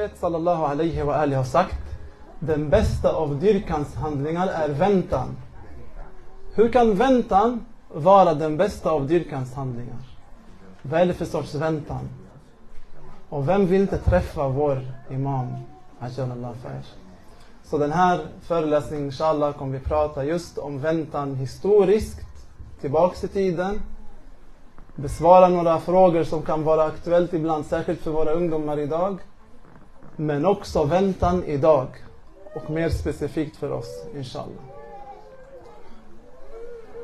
profet sallallahu alaihi wa alihi har sagt den bästa av dyrkans handlingar är väntan. Hur kan väntan vara den bästa av dyrkans handlingar? Vad är det för sorts väntan? Och vem vill inte träffa vår imam? Så den här föreläsningen inshallah kommer vi prata just om väntan historiskt, tillbaks i tiden. Besvara några frågor som kan vara aktuellt ibland, särskilt för våra ungdomar idag. Men också väntan idag. Och mer specifikt för oss, inshallah.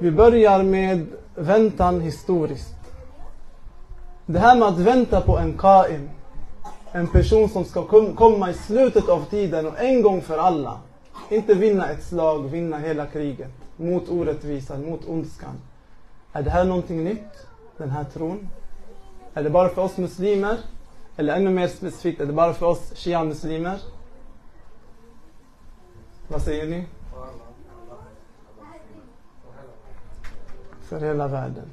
Vi börjar med väntan historiskt. Det här med att vänta på en Qaim, en person som ska komma i slutet av tiden och en gång för alla, inte vinna ett slag, vinna hela kriget mot orättvisan, mot ondskan. Är det här någonting nytt, den här tron? Är det bara för oss muslimer? لأنه مير سبيسيفيك اذا بعرف اوس شي عن سليمر بس يوني سر هلا بعد.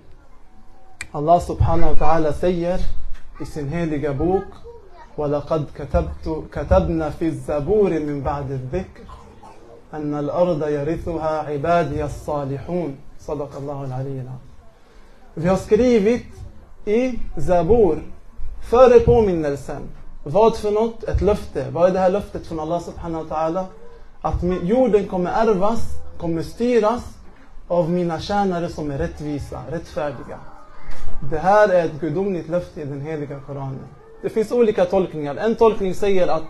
الله سبحانه وتعالى سير اسم هيدي جابوك ولقد كتبت كتبنا في الزبور من بعد الذكر أن الأرض يرثها عبادي الصالحون. صدق الله العلي العظيم. في أسكريفت إي زبور؟ före påminnelsen. Vad för något? Ett löfte. Vad är det här löftet från Allah subhanahu wa ta'ala? Att jorden kommer ärvas, kommer styras av mina tjänare som är rättvisa, rättfärdiga. Det här är ett gudomligt löfte i den heliga Koranen. Det finns olika tolkningar. En tolkning säger att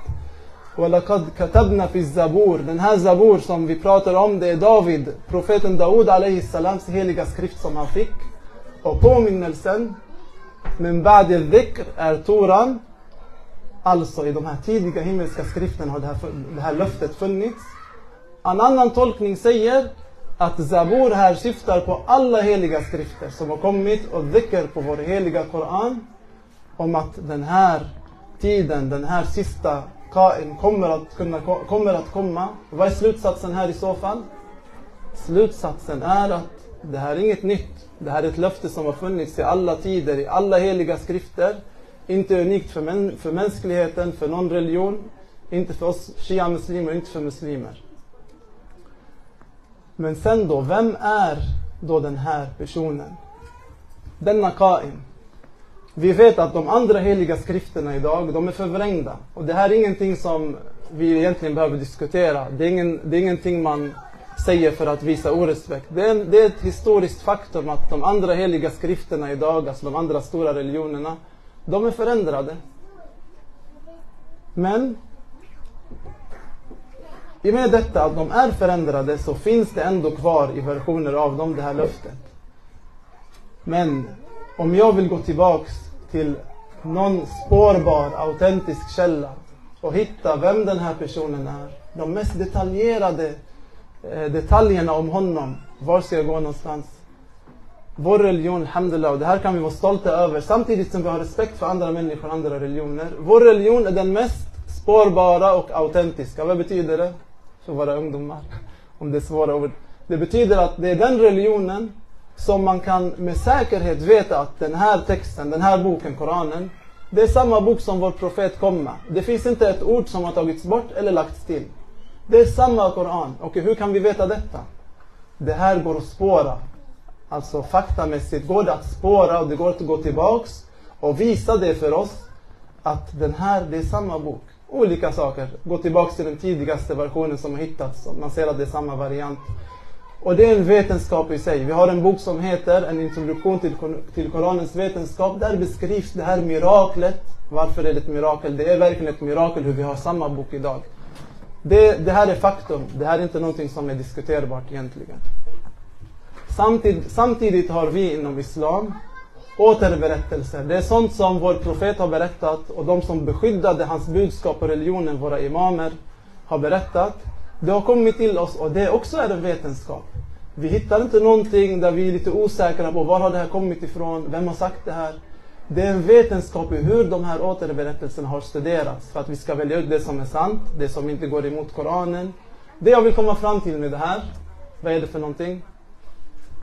وَلَقَدْ كَتَبْنَا فِي الزَّبُور Den här Zabur som vi pratar om, det är David, profeten Daud salams heliga skrift som han fick. Och påminnelsen, men ba'd al-dhikr, är Toran. Alltså i de här tidiga himmelska skrifterna har det här, det här löftet funnits. En annan tolkning säger att Zabur här syftar på alla heliga skrifter som har kommit och dhikr på vår heliga Koran om att den här tiden, den här sista Kain kommer att, kunna, kommer att komma. Vad är slutsatsen här i så fall? Slutsatsen är att det här är inget nytt. Det här är ett löfte som har funnits i alla tider, i alla heliga skrifter. Inte unikt för, män, för mänskligheten, för någon religion. Inte för oss shia-muslimer, inte för muslimer. Men sen då, vem är då den här personen? Denna Kain. Vi vet att de andra heliga skrifterna idag, de är förvrängda. Och det här är ingenting som vi egentligen behöver diskutera. Det är, ingen, det är ingenting man säger för att visa orespekt. Det är, det är ett historiskt faktum att de andra heliga skrifterna idag, alltså de andra stora religionerna, de är förändrade. Men i och med detta att de är förändrade så finns det ändå kvar i versioner av dem det här löftet. Men om jag vill gå tillbaks till någon spårbar, autentisk källa och hitta vem den här personen är. De mest detaljerade Eh, detaljerna om honom. Var ska jag gå någonstans? Vår religion, alhamdulillah, och det här kan vi vara stolta över samtidigt som vi har respekt för andra människor och andra religioner. Vår religion är den mest spårbara och autentiska. Vad betyder det för våra ungdomar? Om det är svåra ord. Det betyder att det är den religionen som man kan med säkerhet veta att den här texten, den här boken, Koranen, det är samma bok som vår profet kom med. Det finns inte ett ord som har tagits bort eller lagts till. Det är samma Koran. Och hur kan vi veta detta? Det här går att spåra. Alltså faktamässigt går det att spåra och det går att gå tillbaks och visa det för oss att den här, det är samma bok. Olika saker. Gå tillbaks till den tidigaste versionen som har hittats. Man ser att det är samma variant. Och det är en vetenskap i sig. Vi har en bok som heter En introduktion till, till Koranens vetenskap. Där beskrivs det här miraklet. Varför är det ett mirakel? Det är verkligen ett mirakel hur vi har samma bok idag. Det, det här är faktum. Det här är inte någonting som är diskuterbart egentligen. Samtid, samtidigt har vi inom Islam återberättelser. Det är sånt som vår profet har berättat och de som beskyddade hans budskap och religionen, våra imamer, har berättat. Det har kommit till oss och det också är en vetenskap. Vi hittar inte någonting där vi är lite osäkra på var har det här kommit ifrån, vem har sagt det här. Det är en vetenskap i hur de här återberättelserna har studerats för att vi ska välja ut det som är sant, det som inte går emot Koranen. Det jag vill komma fram till med det här, vad är det för någonting?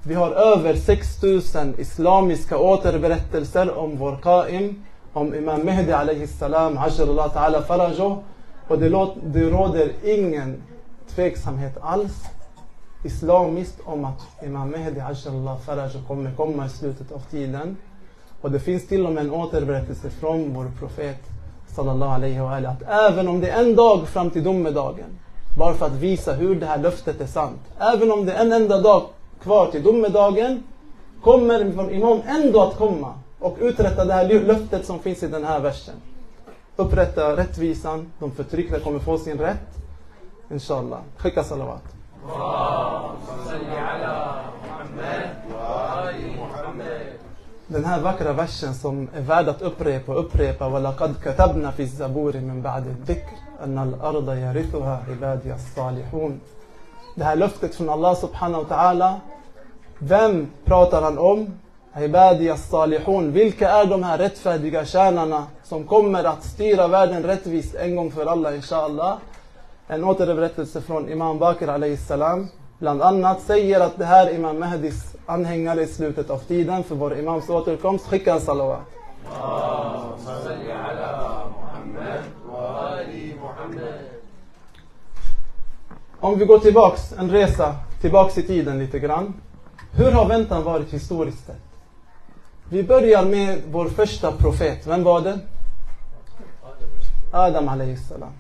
Vi har över 6000 islamiska återberättelser om vår Qaim om Imam Mehdi alayhi salam, Allah ta'ala farajo. Och det, låter, det råder ingen tveksamhet alls islamiskt om att Imam Mehdi Allah farajo kommer komma i slutet av tiden. Och det finns till och med en återberättelse från vår profet sallallahu alaihi wa att även om det är en dag fram till domedagen, bara för att visa hur det här löftet är sant. Även om det är en enda dag kvar till domedagen, kommer Imam ändå att komma och uträtta det här löftet som finns i den här versen. Upprätta rättvisan, de förtryckta kommer få sin rätt. Inshallah. Skicka salawat. Den här vackra versen som är värd att upprepa och upprepa. وَلَقَدْ كَتَبْنَا فِي الزَّبُورِ مِنْ بَعْدِ الذِّكْرِ أَنَّ الْأَرْضَ يَرِثُهَا عِبَادِيَ الصَّالِحُونَ Det här löftet från Allah subhanahu wa ta'ala. Vem pratar han om? Ibadi salihun Vilka är de här rättfärdiga tjänarna som kommer att styra världen rättvist en gång för alla inshallah? En återberättelse från Imam Bakr alayhi salam bland annat säger att det här är Imam Mahdis anhängare i slutet av tiden för vår Imams återkomst. Skicka en salawat. Om vi går tillbaks, en resa tillbaks i tiden lite grann. Hur har väntan varit historiskt sett? Vi börjar med vår första profet. Vem var det? Adam alayhi salam.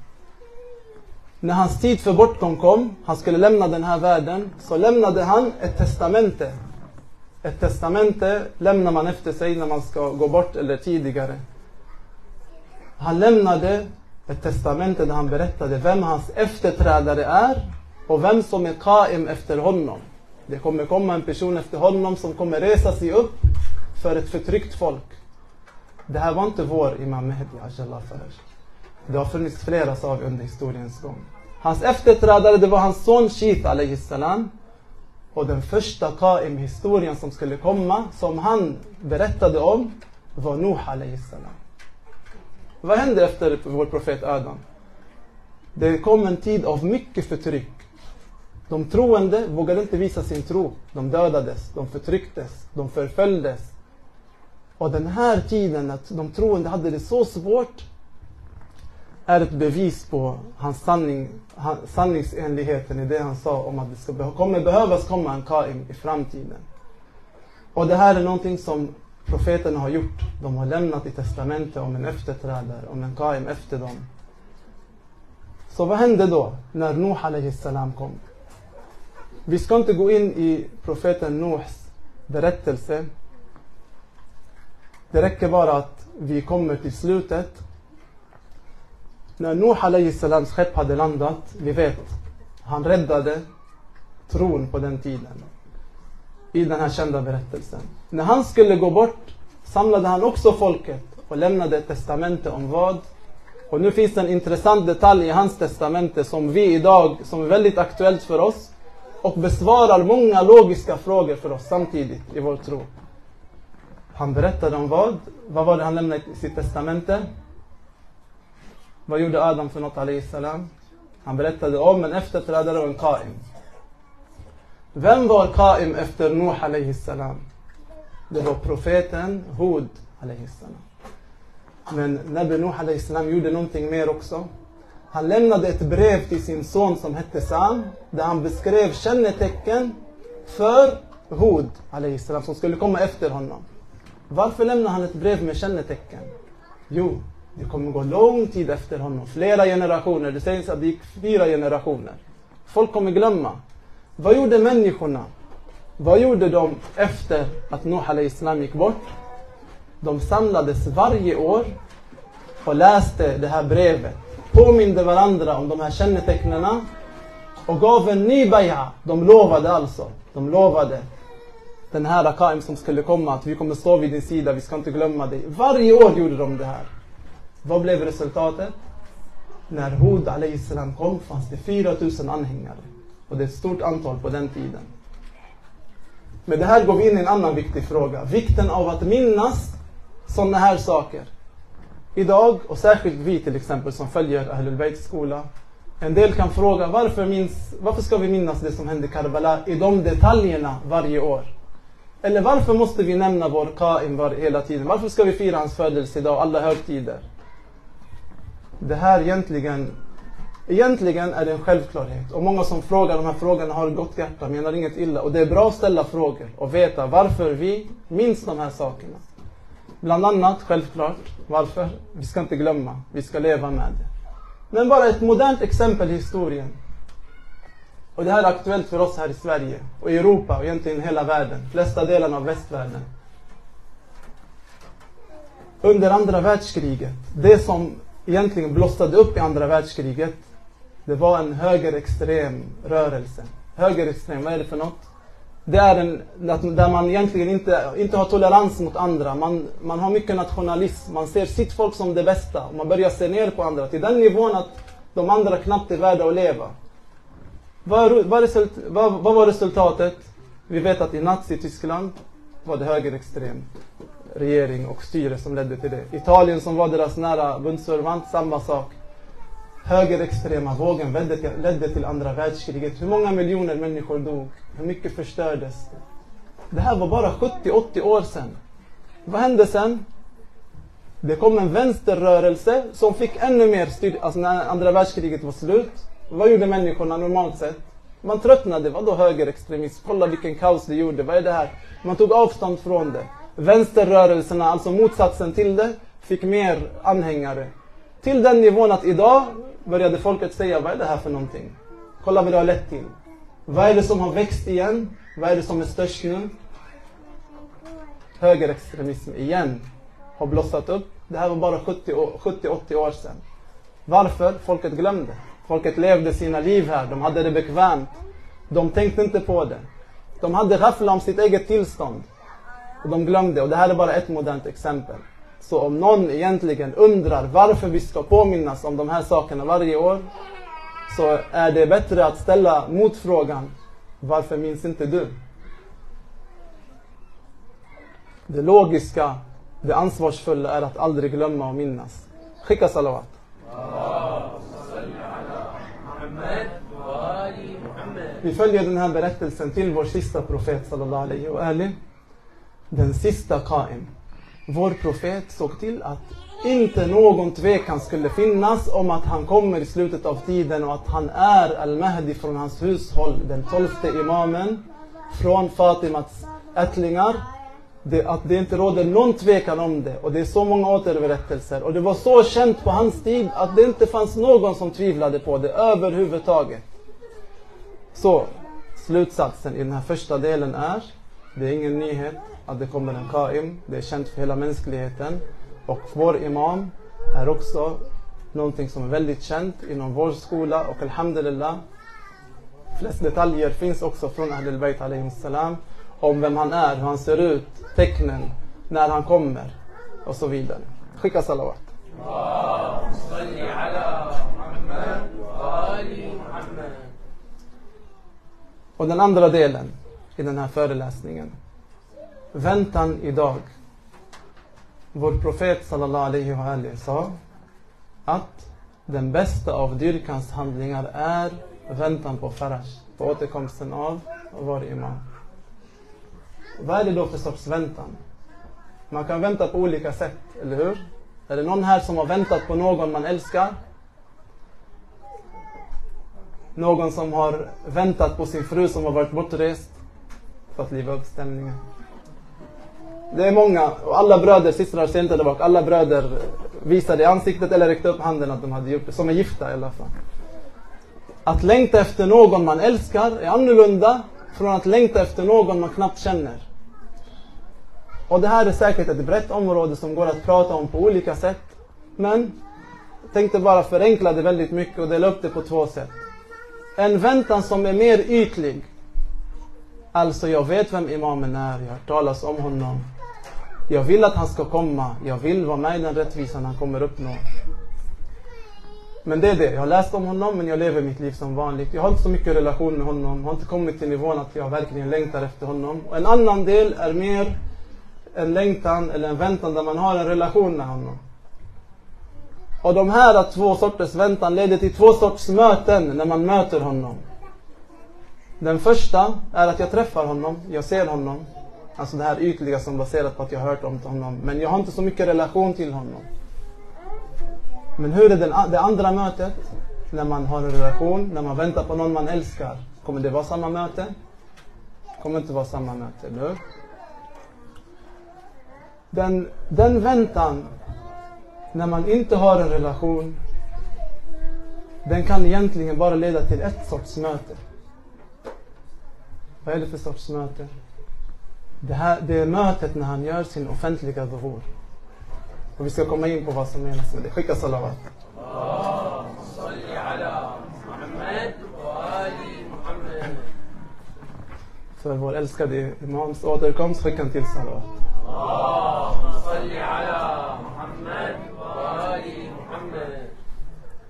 När hans tid för bortgång kom, han skulle lämna den här världen, så lämnade han ett testamente. Ett testamente lämnar man efter sig när man ska gå bort eller tidigare. Han lämnade ett testamente där han berättade vem hans efterträdare är och vem som är qaim efter honom. Det kommer komma en person efter honom som kommer resa sig upp för ett förtryckt folk. Det här var inte vår Imam Mehdi Ajallah det har funnits flera sa under historiens gång. Hans efterträdare det var hans son Shit alayhi salam. Och den första Qaim historien som skulle komma, som han berättade om, var Nuh alayhi salam. Vad hände efter vår profet Adam? Det kom en tid av mycket förtryck. De troende vågade inte visa sin tro. De dödades, de förtrycktes, de förföljdes. Och den här tiden, att de troende hade det så svårt, är ett bevis på hans sanning, sanningsenligheten i det han sa om att det ska, kommer behövas komma en Kaim i framtiden. Och det här är någonting som profeterna har gjort. De har lämnat i testamentet om en efterträdare, om en Kaim efter dem. Så vad hände då när Nuh salam kom? Vi ska inte gå in i profeten Nuhs berättelse det räcker bara att vi kommer till slutet. När Nuh alayhi skepp hade landat, vi vet, han räddade tron på den tiden. I den här kända berättelsen. När han skulle gå bort samlade han också folket och lämnade ett testamente om vad? Och nu finns det en intressant detalj i hans testamente som vi idag, som är väldigt aktuellt för oss och besvarar många logiska frågor för oss samtidigt i vår tro. Han berättade om vad? Vad var det han lämnade i sitt testamente? Vad gjorde Adam för något salam? Han berättade om en efterträdare och en qaim. Vem var qaim efter Nuh salam? Det var profeten Hud salam. Men Nabi Nuh salam gjorde någonting mer också. Han lämnade ett brev till sin son som hette Sam där han beskrev kännetecken för Hud salam som skulle komma efter honom. Varför lämnade han ett brev med kännetecken? Jo, det kommer gå lång tid efter honom. Flera generationer. Det sägs att det gick fyra generationer. Folk kommer glömma. Vad gjorde människorna? Vad gjorde de efter att Nuh islam gick bort? De samlades varje år och läste det här brevet. Påminde varandra om de här kännetecknen och gav en ny bay'a. De lovade alltså. De lovade den här Akaim som skulle komma, att vi kommer stå vid din sida, vi ska inte glömma dig. Varje år gjorde de det här. Vad blev resultatet? När Hud salam kom fanns det 4000 anhängare. Och det är ett stort antal på den tiden. Med det här går vi in i en annan viktig fråga. Vikten av att minnas sådana här saker. Idag, och särskilt vi till exempel som följer Ahlul Bayts skola. En del kan fråga varför, minns, varför ska vi minnas det som hände i Karbala i de detaljerna varje år? Eller varför måste vi nämna vår Qaim var, hela tiden? Varför ska vi fira hans födelsedag och alla högtider? Det här egentligen, egentligen är det en självklarhet. Och många som frågar de här frågorna har gott hjärta, menar inget illa. Och det är bra att ställa frågor och veta varför vi minns de här sakerna. Bland annat, självklart, varför? Vi ska inte glömma, vi ska leva med det. Men bara ett modernt exempel i historien. Och det här är aktuellt för oss här i Sverige och i Europa och egentligen hela världen, flesta delarna av västvärlden. Under andra världskriget, det som egentligen blossade upp i andra världskriget, det var en högerextrem rörelse. Högerextrem, vad är det för något? Det är en, där man egentligen inte, inte har tolerans mot andra. Man, man har mycket nationalism. Man ser sitt folk som det bästa. Och man börjar se ner på andra till den nivån att de andra knappt är värda att leva. Vad, vad, result, vad, vad var resultatet? Vi vet att i Nazityskland var det högerextrem regering och styre som ledde till det. Italien som var deras nära bundsförvant, samma sak. Högerextrema vågen ledde till, ledde till andra världskriget. Hur många miljoner människor dog? Hur mycket förstördes? Det här var bara 70-80 år sedan. Vad hände sen? Det kom en vänsterrörelse som fick ännu mer styr... Alltså när andra världskriget var slut. Vad gjorde människorna normalt sett? Man tröttnade. Vadå högerextremism? Kolla vilken kaos det gjorde. Vad är det här? Man tog avstånd från det. Vänsterrörelserna, alltså motsatsen till det, fick mer anhängare. Till den nivån att idag började folket säga, vad är det här för någonting? Kolla vad det har lett till. Vad är det som har växt igen? Vad är det som är störst nu? Högerextremism igen har blossat upp. Det här var bara 70-80 år sedan. Varför? Folket glömde. Folket levde sina liv här, de hade det bekvämt. De tänkte inte på det. De hade raffla om sitt eget tillstånd. Och de glömde, och det här är bara ett modernt exempel. Så om någon egentligen undrar varför vi ska påminnas om de här sakerna varje år, så är det bättre att ställa motfrågan, varför minns inte du? Det logiska, det ansvarsfulla är att aldrig glömma och minnas. Skicka salawat. Vi följer den här berättelsen till vår sista profet sallallahu alaihi wa alihi. Den sista Qaim. Vår profet såg till att inte någon tvekan skulle finnas om att han kommer i slutet av tiden och att han är al-Mahdi från hans hushåll, den tolfte imamen från Fatimats ättlingar. Det, att det inte råder någon tvekan om det och det är så många återberättelser och det var så känt på hans tid att det inte fanns någon som tvivlade på det överhuvudtaget. Så slutsatsen i den här första delen är, det är ingen nyhet att det kommer en Qaim, det är känt för hela mänskligheten och vår imam är också någonting som är väldigt känt inom vår skola och alhamdulillah flest detaljer finns också från Ahlul Bayt salam om vem han är, hur han ser ut, tecknen, när han kommer och så vidare. Skicka salawat. Och den andra delen i den här föreläsningen. Väntan idag. Vår profet sallallahu alaihi wa alaihi sa att den bästa av dyrkans handlingar är väntan på farash, på återkomsten av vår imam. Vad är det då för sorts väntan? Man kan vänta på olika sätt, eller hur? Är det någon här som har väntat på någon man älskar? Någon som har väntat på sin fru som har varit bortrest? För att liva upp stämningen. Det är många, och alla bröder, systrar ser inte där bak, alla bröder visade i ansiktet eller räckte upp handen att de hade gjort det, som är gifta i alla fall. Att längta efter någon man älskar är annorlunda från att längta efter någon man knappt känner. Och det här är säkert ett brett område som går att prata om på olika sätt. Men jag tänkte bara förenkla det väldigt mycket och dela upp det på två sätt. En väntan som är mer ytlig. Alltså jag vet vem imamen är, jag har hört talas om honom. Jag vill att han ska komma, jag vill vara med i den rättvisan han kommer uppnå. Men det är det, jag har läst om honom men jag lever mitt liv som vanligt. Jag har inte så mycket relation med honom, jag har inte kommit till nivån att jag verkligen längtar efter honom. Och en annan del är mer en längtan eller en väntan där man har en relation med honom. Och de här två sorters väntan leder till två sorts möten när man möter honom. Den första är att jag träffar honom, jag ser honom. Alltså det här ytliga som baserat på att jag har hört om honom. Men jag har inte så mycket relation till honom. Men hur är den, det andra mötet? När man har en relation, när man väntar på någon man älskar. Kommer det vara samma möte? kommer inte vara samma möte, eller hur? Den, den väntan, när man inte har en relation, den kan egentligen bara leda till ett sorts möte. Vad är det för sorts möte? Det, här, det är mötet när han gör sin offentliga dhuhur. Och vi ska komma in på vad som menas med det. Skicka salawat. För vår älskade Imams återkomst skicka en till salawat.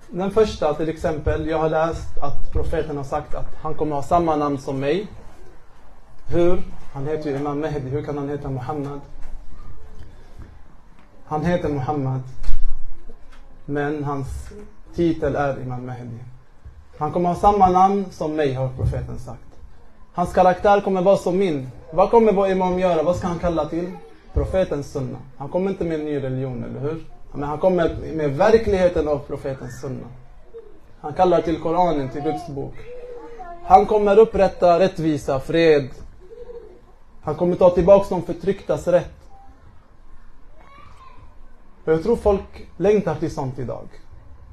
Den första till exempel, jag har läst att profeten har sagt att han kommer ha samma namn som mig. Hur? Han heter ju Imam Mehdi, hur kan han heta Muhammad? Han heter Muhammad. Men hans titel är Imam Mehdi. Han kommer ha samma namn som mig har profeten sagt. Hans karaktär kommer vara som min. Vad kommer vår imam göra? Vad ska han kalla till? Profetens sunna. Han kommer inte med en ny religion, eller hur? Men han kommer med verkligheten av profetens sunna. Han kallar till Koranen, till Guds bok. Han kommer upprätta rättvisa, fred. Han kommer ta tillbaka de förtrycktas rätt. Och jag tror folk längtar till sånt idag.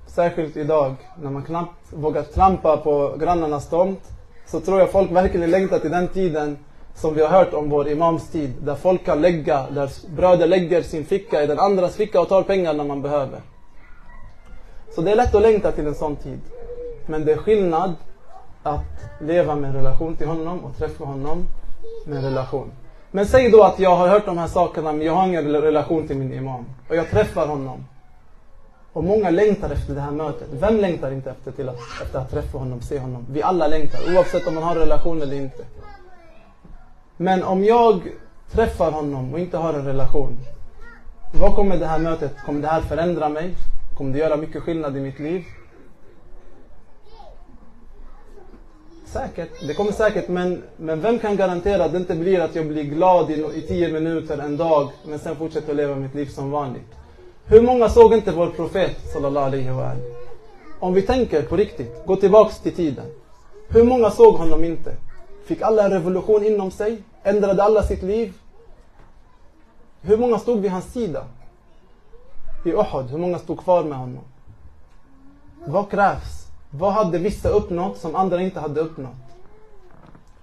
Särskilt idag när man knappt vågar trampa på grannarnas tomt. Så tror jag folk verkligen längtar till den tiden som vi har hört om vår imams tid. Där folk kan lägga, där bröder lägger sin ficka i den andras ficka och tar pengar när man behöver. Så det är lätt att längta till en sån tid. Men det är skillnad att leva med en relation till honom och träffa honom med en relation. Men säg då att jag har hört de här sakerna men jag har ingen relation till min imam. Och jag träffar honom. Och många längtar efter det här mötet. Vem längtar inte efter, till att, efter att träffa honom, se honom? Vi alla längtar, oavsett om man har en relation eller inte. Men om jag träffar honom och inte har en relation. Vad kommer det här mötet, kommer det här förändra mig? Kommer det göra mycket skillnad i mitt liv? Säkert, det kommer säkert men, men vem kan garantera att det inte blir att jag blir glad i, i tio minuter, en dag men sen fortsätter leva mitt liv som vanligt. Hur många såg inte vår profet sallallahu alaihi wa Om vi tänker på riktigt, gå tillbaks till tiden. Hur många såg honom inte? Fick alla en revolution inom sig? Ändrade alla sitt liv? Hur många stod vid hans sida? I Uhud, hur många stod kvar med honom? Vad krävs? Vad hade vissa uppnått som andra inte hade uppnått?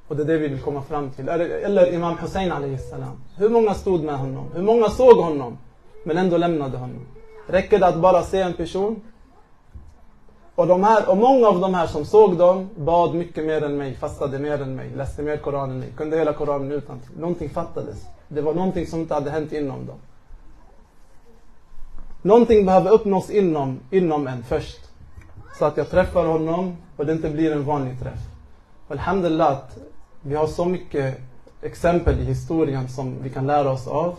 Och det är det vi vill komma fram till. Eller Imam Hussein salam. Hur många stod med honom? Hur många såg honom? Men ändå lämnade honom. Räcker det att bara se en person? Och, de här, och många av de här som såg dem bad mycket mer än mig, fastade mer än mig, läste mer Koranen än mig, kunde hela Koranen utan Någonting fattades. Det var någonting som inte hade hänt inom dem. Någonting behöver uppnås inom, inom en först. Så att jag träffar honom och det inte blir en vanlig träff. Alhamdulillah att vi har så mycket exempel i historien som vi kan lära oss av.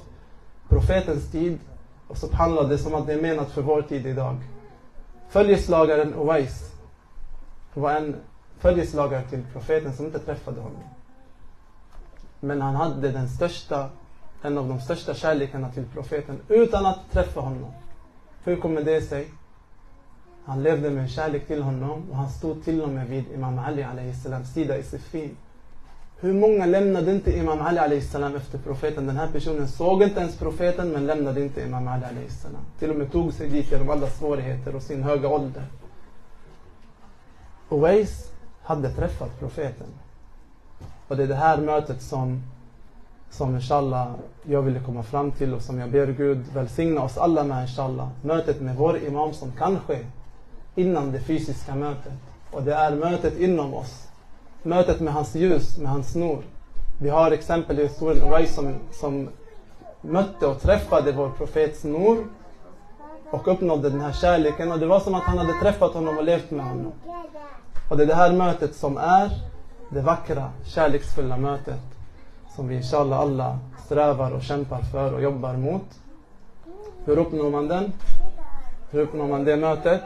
Profetens tid och subhanallah, det är som att det är menat för vår tid idag. Följeslagaren Uwais var en följeslagare till profeten som inte träffade honom. Men han hade den största, en av de största kärlekarna till profeten utan att träffa honom. Hur kommer det sig? Han levde med kärlek till honom och han stod till och med vid Imam Ali salams sida i Siffin. Hur många lämnade inte Imam Ali salam efter profeten? Den här personen såg inte ens profeten men lämnade inte Imam Ali salam. Till och med tog sig dit genom alla svårigheter och sin höga ålder. Uwais hade träffat profeten. Och det är det här mötet som, som inshallah jag ville komma fram till och som jag ber Gud välsigna oss alla med inshallah. Mötet med vår imam som kan ske innan det fysiska mötet. Och det är mötet inom oss mötet med hans ljus, med hans snor. Vi har exempel i historien Uwais som, som mötte och träffade vår profets snor och uppnådde den här kärleken och det var som att han hade träffat honom och levt med honom. Och det är det här mötet som är det vackra, kärleksfulla mötet som vi inshallah alla strävar och kämpar för och jobbar mot. Hur uppnår man den? Hur uppnår man det mötet?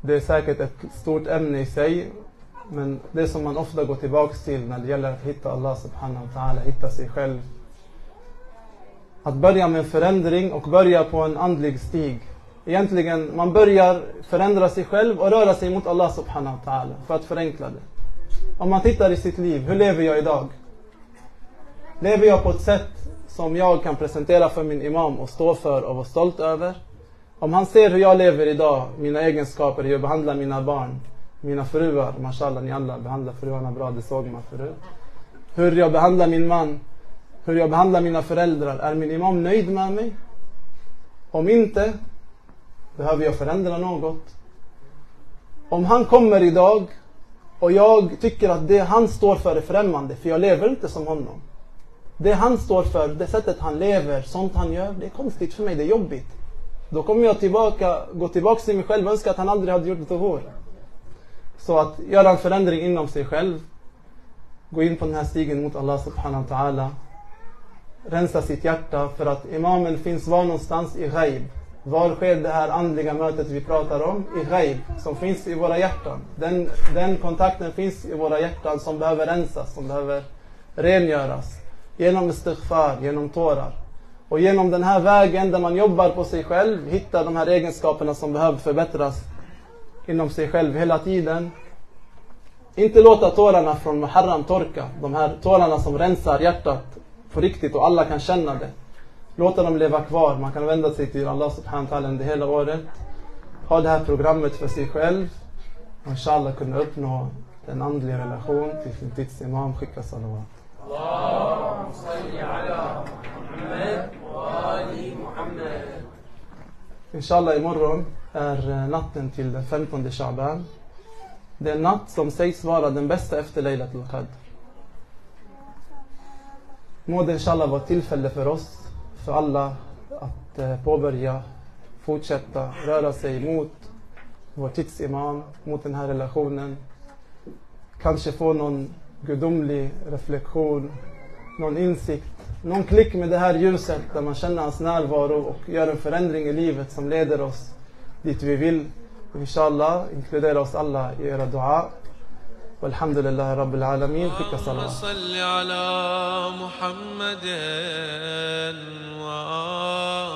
Det är säkert ett stort ämne i sig. Men det som man ofta går tillbaks till när det gäller att hitta Allah subhanahu wa ta'ala, hitta sig själv. Att börja med en förändring och börja på en andlig stig. Egentligen, man börjar förändra sig själv och röra sig mot Allah subhanahu wa ta'ala för att förenkla det. Om man tittar i sitt liv, hur lever jag idag? Lever jag på ett sätt som jag kan presentera för min imam och stå för och vara stolt över? Om han ser hur jag lever idag, mina egenskaper, hur jag behandlar mina barn, mina fruar, mashallah ni alla behandlar fruarna bra, det såg man förut. Hur jag behandlar min man, hur jag behandlar mina föräldrar. Är min imam nöjd med mig? Om inte, behöver jag förändra något. Om han kommer idag och jag tycker att det han står för är främmande, för jag lever inte som honom. Det han står för, det sättet han lever, sånt han gör, det är konstigt för mig, det är jobbigt. Då kommer jag tillbaka, gå tillbaka till mig själv och önska att han aldrig hade gjort tuhur. Så att göra en förändring inom sig själv, gå in på den här stigen mot Allah subhanahu wa ta'ala, rensa sitt hjärta för att imamen finns var någonstans i ghaib. Var sker det här andliga mötet vi pratar om? I ghaib, som finns i våra hjärtan. Den, den kontakten finns i våra hjärtan som behöver rensas, som behöver rengöras. Genom istighfar, genom tårar. Och genom den här vägen där man jobbar på sig själv, hittar de här egenskaperna som behöver förbättras inom sig själv hela tiden. Inte låta tårarna från Muharram torka. De här tårarna som rensar hjärtat på riktigt och alla kan känna det. Låta dem leva kvar. Man kan vända sig till Allah subhanahu wa ta'ala under hela året. Ha det här programmet för sig själv. Och inshallah kunna uppnå en andlig relation till sin tids imam. Skicka salawat. اللهم صل على محمد وآل محمد Inshallah imorgon är eh, natten till den 15 Shaban. Det är en natt som sägs vara den bästa efter Laylatul Qadr. Må det inshallah vara tillfälle för oss, för alla, att eh, påbörja, fortsätta röra sig mot vår tidsimam, mot den här relationen. Kanske få någon gudomlig reflektion, någon insikt, någon klick med det här ljuset där man känner hans närvaro och gör en förändring i livet som leder oss dit vi vill. Och inshallah inkludera oss alla i era dua. والحمد لله رب العالمين فيك اللهم صلوات صل على محمد وآل